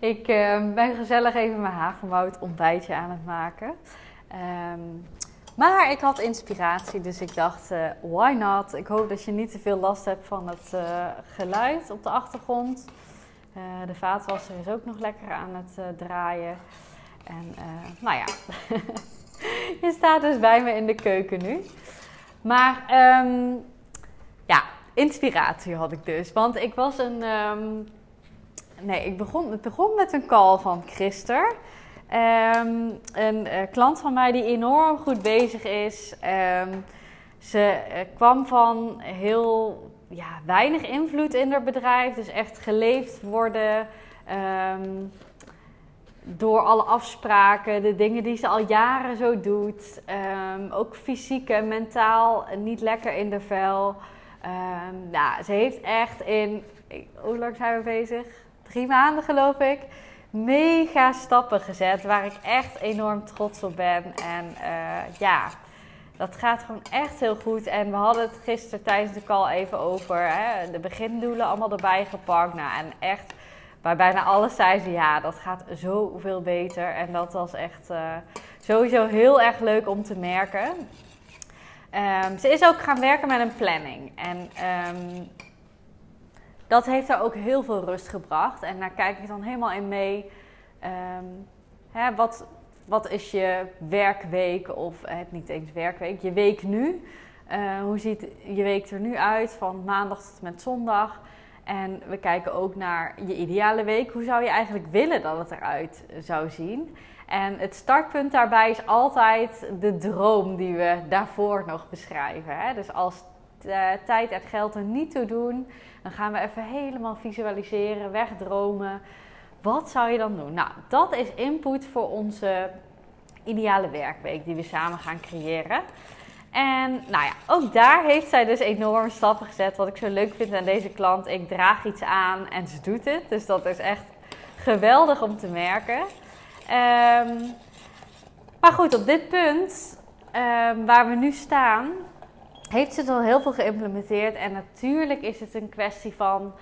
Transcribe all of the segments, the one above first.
ik uh, ben gezellig even mijn havermout ontbijtje aan het maken. Um, maar ik had inspiratie, dus ik dacht, uh, why not? Ik hoop dat je niet te veel last hebt van het uh, geluid op de achtergrond. Uh, de vaatwasser is ook nog lekker aan het draaien. En nou ja, je staat dus bij me in de keuken nu. Maar um, ja, inspiratie had ik dus. Want ik was een. Nee, ik begon, het begon met een call van Christer. Um, een uh, klant van mij die enorm goed bezig is. Um, ze uh, kwam van heel ja, weinig invloed in haar bedrijf. Dus echt geleefd worden. door alle afspraken, de dingen die ze al jaren zo doet. ook fysiek en mentaal niet lekker in de vel. Nou, ze heeft echt in, hoe lang zijn we bezig? Drie maanden geloof ik. Mega stappen gezet waar ik echt enorm trots op ben. En uh, ja, dat gaat gewoon echt heel goed. En we hadden het gisteren tijdens de call even over hè, de begindoelen allemaal erbij gepakt. Nou, en echt bij bijna alles zei ze ja, dat gaat zoveel beter. En dat was echt uh, sowieso heel erg leuk om te merken. Um, ze is ook gaan werken met een planning. En um, dat heeft haar ook heel veel rust gebracht. En daar kijk ik dan helemaal in mee. Um, hè, wat, wat is je werkweek of eh, niet eens werkweek, je week nu? Uh, hoe ziet je week er nu uit van maandag tot met zondag? En we kijken ook naar je ideale week. Hoe zou je eigenlijk willen dat het eruit zou zien? En het startpunt daarbij is altijd de droom die we daarvoor nog beschrijven. Hè? Dus als uh, tijd en geld er niet toe doen, dan gaan we even helemaal visualiseren, wegdromen. Wat zou je dan doen? Nou, dat is input voor onze ideale werkweek die we samen gaan creëren. En nou ja, ook daar heeft zij dus enorme stappen gezet. Wat ik zo leuk vind aan deze klant. Ik draag iets aan en ze doet het. Dus dat is echt geweldig om te merken. Um, maar goed, op dit punt um, waar we nu staan, heeft ze al heel veel geïmplementeerd. En natuurlijk is het een kwestie van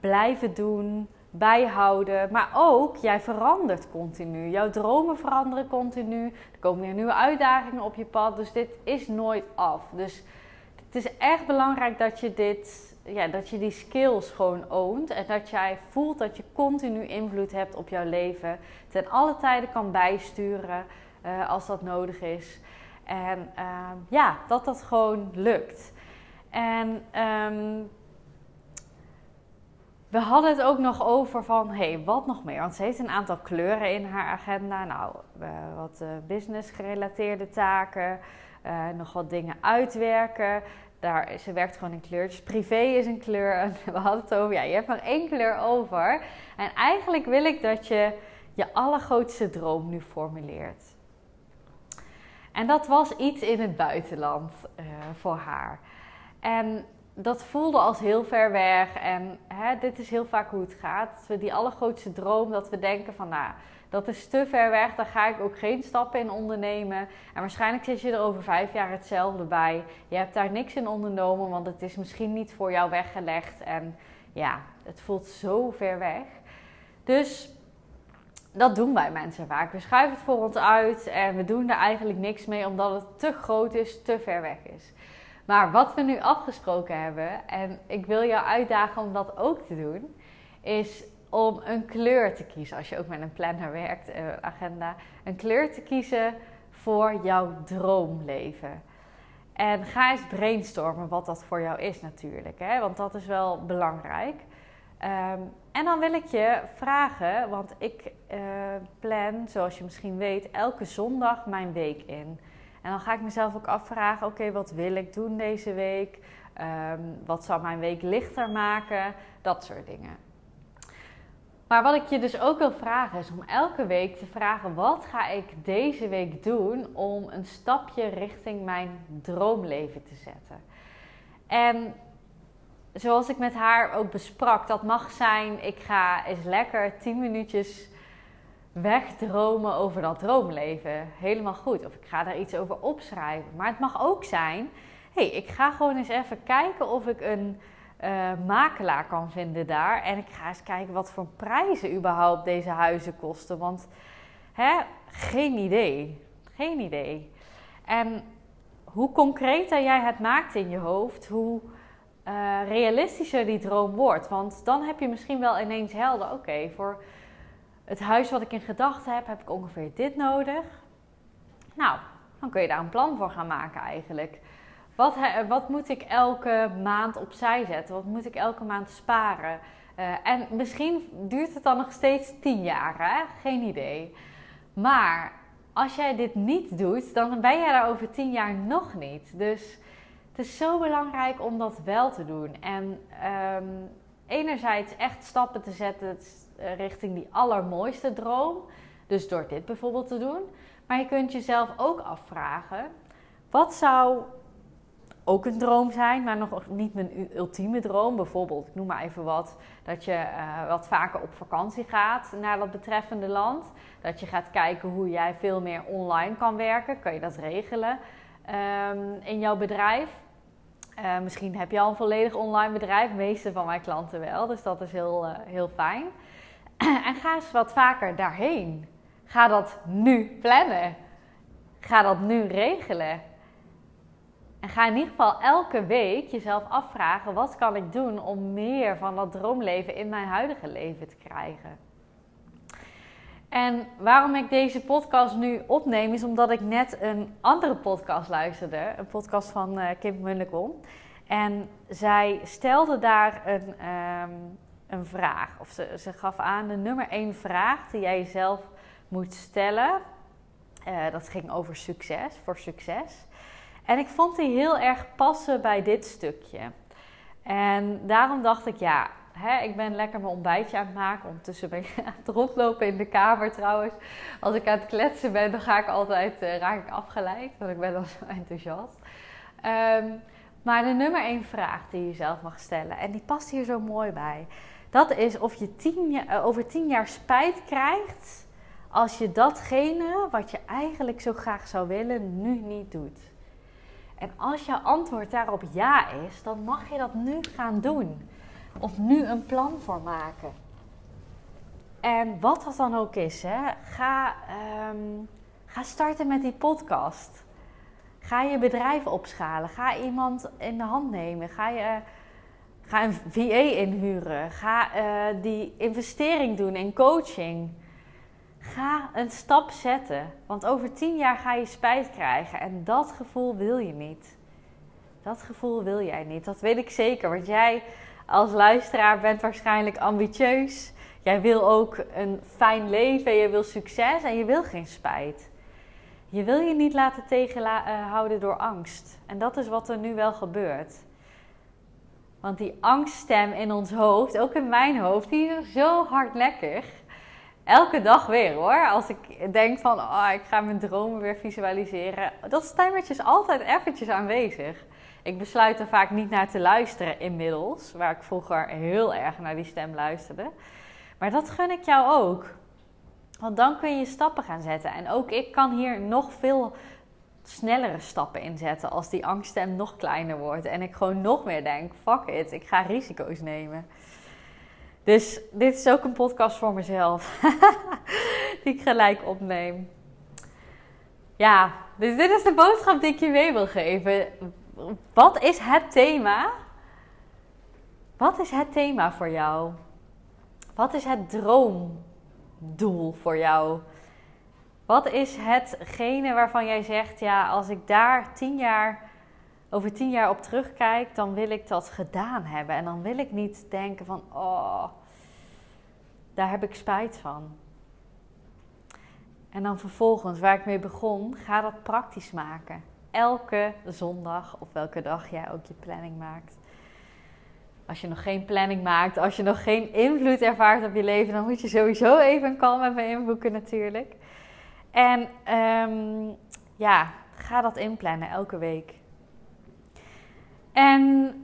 blijven doen, bijhouden. Maar ook, jij verandert continu. Jouw dromen veranderen continu. Er komen weer nieuwe uitdagingen op je pad. Dus dit is nooit af. Dus het is echt belangrijk dat je dit ja, dat je die skills gewoon oont. En dat jij voelt dat je continu invloed hebt op jouw leven. Ten alle tijden kan bijsturen uh, als dat nodig is. En uh, ja, dat dat gewoon lukt. En um, we hadden het ook nog over van, hé, hey, wat nog meer? Want ze heeft een aantal kleuren in haar agenda. Nou, wat business gerelateerde taken. Uh, nog wat dingen uitwerken. Daar, ze werkt gewoon in kleurtjes. Privé is een kleur. En we hadden het over, ja, je hebt maar één kleur over. En eigenlijk wil ik dat je je allergrootste droom nu formuleert. En dat was iets in het buitenland uh, voor haar. En dat voelde als heel ver weg. En hè, dit is heel vaak hoe het gaat. We die allergrootste droom, dat we denken van, nou, dat is te ver weg. Daar ga ik ook geen stappen in ondernemen. En waarschijnlijk zit je er over vijf jaar hetzelfde bij. Je hebt daar niks in ondernomen, want het is misschien niet voor jou weggelegd. En ja, het voelt zo ver weg. Dus dat doen wij mensen vaak. We schuiven het voor ons uit en we doen er eigenlijk niks mee omdat het te groot is, te ver weg is. Maar wat we nu afgesproken hebben, en ik wil jou uitdagen om dat ook te doen, is om een kleur te kiezen. Als je ook met een planner werkt, een eh, agenda. Een kleur te kiezen voor jouw droomleven. En ga eens brainstormen wat dat voor jou is natuurlijk. Hè? Want dat is wel belangrijk. Um, en dan wil ik je vragen, want ik uh, plan, zoals je misschien weet, elke zondag mijn week in. En dan ga ik mezelf ook afvragen: oké, wat wil ik doen deze week? Um, wat zal mijn week lichter maken? Dat soort dingen. Maar wat ik je dus ook wil vragen is om elke week te vragen: wat ga ik deze week doen om een stapje richting mijn droomleven te zetten? En zoals ik met haar ook besprak, dat mag zijn: ik ga eens lekker 10 minuutjes wegdromen over dat droomleven. Helemaal goed. Of ik ga daar iets over opschrijven. Maar het mag ook zijn: hey, ik ga gewoon eens even kijken of ik een uh, makelaar kan vinden daar. En ik ga eens kijken wat voor prijzen überhaupt deze huizen kosten. Want hè, geen idee. Geen idee. En hoe concreter jij het maakt in je hoofd, hoe uh, realistischer die droom wordt. Want dan heb je misschien wel ineens helder: oké, voor het huis wat ik in gedachten heb, heb ik ongeveer dit nodig. Nou, dan kun je daar een plan voor gaan maken eigenlijk. Wat, wat moet ik elke maand opzij zetten? Wat moet ik elke maand sparen? Uh, en misschien duurt het dan nog steeds tien jaar, hè? geen idee. Maar als jij dit niet doet, dan ben jij daar over tien jaar nog niet. Dus is zo belangrijk om dat wel te doen. En um, enerzijds echt stappen te zetten eh, richting die allermooiste droom. Dus door dit bijvoorbeeld te doen. Maar je kunt jezelf ook afvragen: wat zou ook een droom zijn, maar nog niet mijn ultieme droom. Bijvoorbeeld, ik noem maar even wat, dat je uh, wat vaker op vakantie gaat naar dat betreffende land. Dat je gaat kijken hoe jij veel meer online kan werken. Kan je dat regelen um, in jouw bedrijf? Uh, misschien heb je al een volledig online bedrijf. Meeste van mijn klanten wel, dus dat is heel, uh, heel fijn. en ga eens wat vaker daarheen. Ga dat nu plannen. Ga dat nu regelen. En ga in ieder geval elke week jezelf afvragen: wat kan ik doen om meer van dat droomleven in mijn huidige leven te krijgen? En waarom ik deze podcast nu opneem, is omdat ik net een andere podcast luisterde. Een podcast van uh, Kim Munnekom. En zij stelde daar een, um, een vraag. Of ze, ze gaf aan de nummer één vraag die jij jezelf moet stellen. Uh, dat ging over succes, voor succes. En ik vond die heel erg passen bij dit stukje. En daarom dacht ik, ja, hè, ik ben lekker mijn ontbijtje aan het maken. Ondertussen ben ik aan het rondlopen in de kamer trouwens. Als ik aan het kletsen ben, dan ga ik altijd, uh, raak ik afgeleid. Want ik ben dan zo enthousiast. Um, maar de nummer één vraag die je zelf mag stellen, en die past hier zo mooi bij. Dat is of je uh, over tien jaar spijt krijgt als je datgene wat je eigenlijk zo graag zou willen, nu niet doet. En als jouw antwoord daarop ja is, dan mag je dat nu gaan doen. Of nu een plan voor maken. En wat dat dan ook is, hè, ga, um, ga starten met die podcast. Ga je bedrijf opschalen. Ga iemand in de hand nemen. Ga, je, ga een VA inhuren. Ga uh, die investering doen in coaching. Ga een stap zetten. Want over tien jaar ga je spijt krijgen. En dat gevoel wil je niet. Dat gevoel wil jij niet. Dat weet ik zeker. Want jij als luisteraar bent waarschijnlijk ambitieus. Jij wil ook een fijn leven. Je wil succes en je wil geen spijt. Je wil je niet laten tegenhouden door angst. En dat is wat er nu wel gebeurt. Want die angststem in ons hoofd, ook in mijn hoofd, die is zo hardlekkig elke dag weer hoor. Als ik denk van, oh, ik ga mijn dromen weer visualiseren. Dat stemmetje is altijd eventjes aanwezig. Ik besluit er vaak niet naar te luisteren inmiddels. Waar ik vroeger heel erg naar die stem luisterde. Maar dat gun ik jou ook. Want dan kun je stappen gaan zetten. En ook ik kan hier nog veel snellere stappen inzetten als die angststem nog kleiner wordt. En ik gewoon nog meer denk, fuck it, ik ga risico's nemen. Dus dit is ook een podcast voor mezelf. die ik gelijk opneem. Ja, dus dit is de boodschap die ik je mee wil geven. Wat is het thema? Wat is het thema voor jou? Wat is het droomdoel voor jou? Wat is hetgene waarvan jij zegt, ja, als ik daar tien jaar over tien jaar op terugkijk, dan wil ik dat gedaan hebben. En dan wil ik niet denken van, oh, daar heb ik spijt van. En dan vervolgens, waar ik mee begon, ga dat praktisch maken. Elke zondag of welke dag jij ook je planning maakt. als je nog geen planning maakt, als je nog geen invloed ervaart op je leven, dan moet je sowieso even een met me inboeken natuurlijk. En ehm, ja, ga dat inplannen elke week. En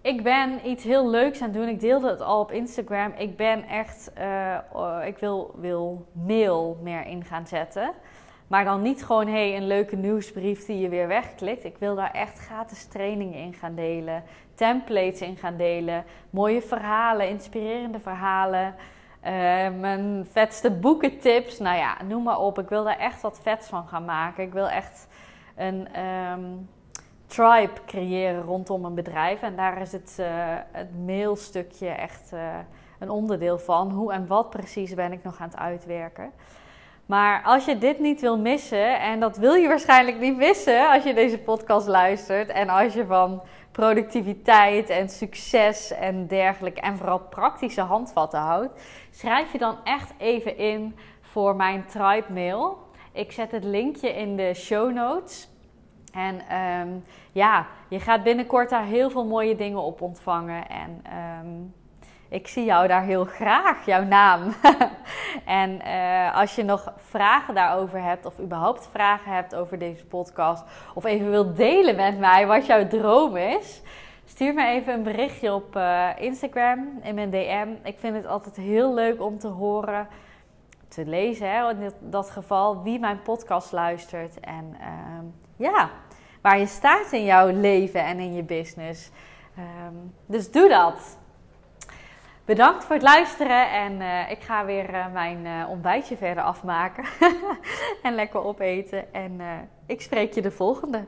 ik ben iets heel leuks aan het doen. Ik deelde het al op Instagram. Ik ben echt, uh, ik wil, wil mail meer in gaan zetten. Maar dan niet gewoon hey, een leuke nieuwsbrief die je weer wegklikt. Ik wil daar echt gratis trainingen in gaan delen, templates in gaan delen, mooie verhalen, inspirerende verhalen. Uh, mijn vetste boekentips, nou ja, noem maar op. Ik wil daar echt wat vets van gaan maken. Ik wil echt een um, tribe creëren rondom een bedrijf. En daar is het, uh, het mailstukje echt uh, een onderdeel van. Hoe en wat precies ben ik nog aan het uitwerken. Maar als je dit niet wil missen, en dat wil je waarschijnlijk niet missen als je deze podcast luistert, en als je van productiviteit en succes en dergelijke, en vooral praktische handvatten houdt, schrijf je dan echt even in voor mijn Tribe Mail. Ik zet het linkje in de show notes. En um, ja, je gaat binnenkort daar heel veel mooie dingen op ontvangen. En um, ik zie jou daar heel graag, jouw naam. en uh, als je nog vragen daarover hebt, of überhaupt vragen hebt over deze podcast, of even wilt delen met mij wat jouw droom is, stuur me even een berichtje op uh, Instagram in mijn DM. Ik vind het altijd heel leuk om te horen, te lezen hè, in dat geval, wie mijn podcast luistert. En uh, ja, waar je staat in jouw leven en in je business. Um, dus doe dat. Bedankt voor het luisteren en uh, ik ga weer uh, mijn uh, ontbijtje verder afmaken en lekker opeten. En ik spreek je de volgende.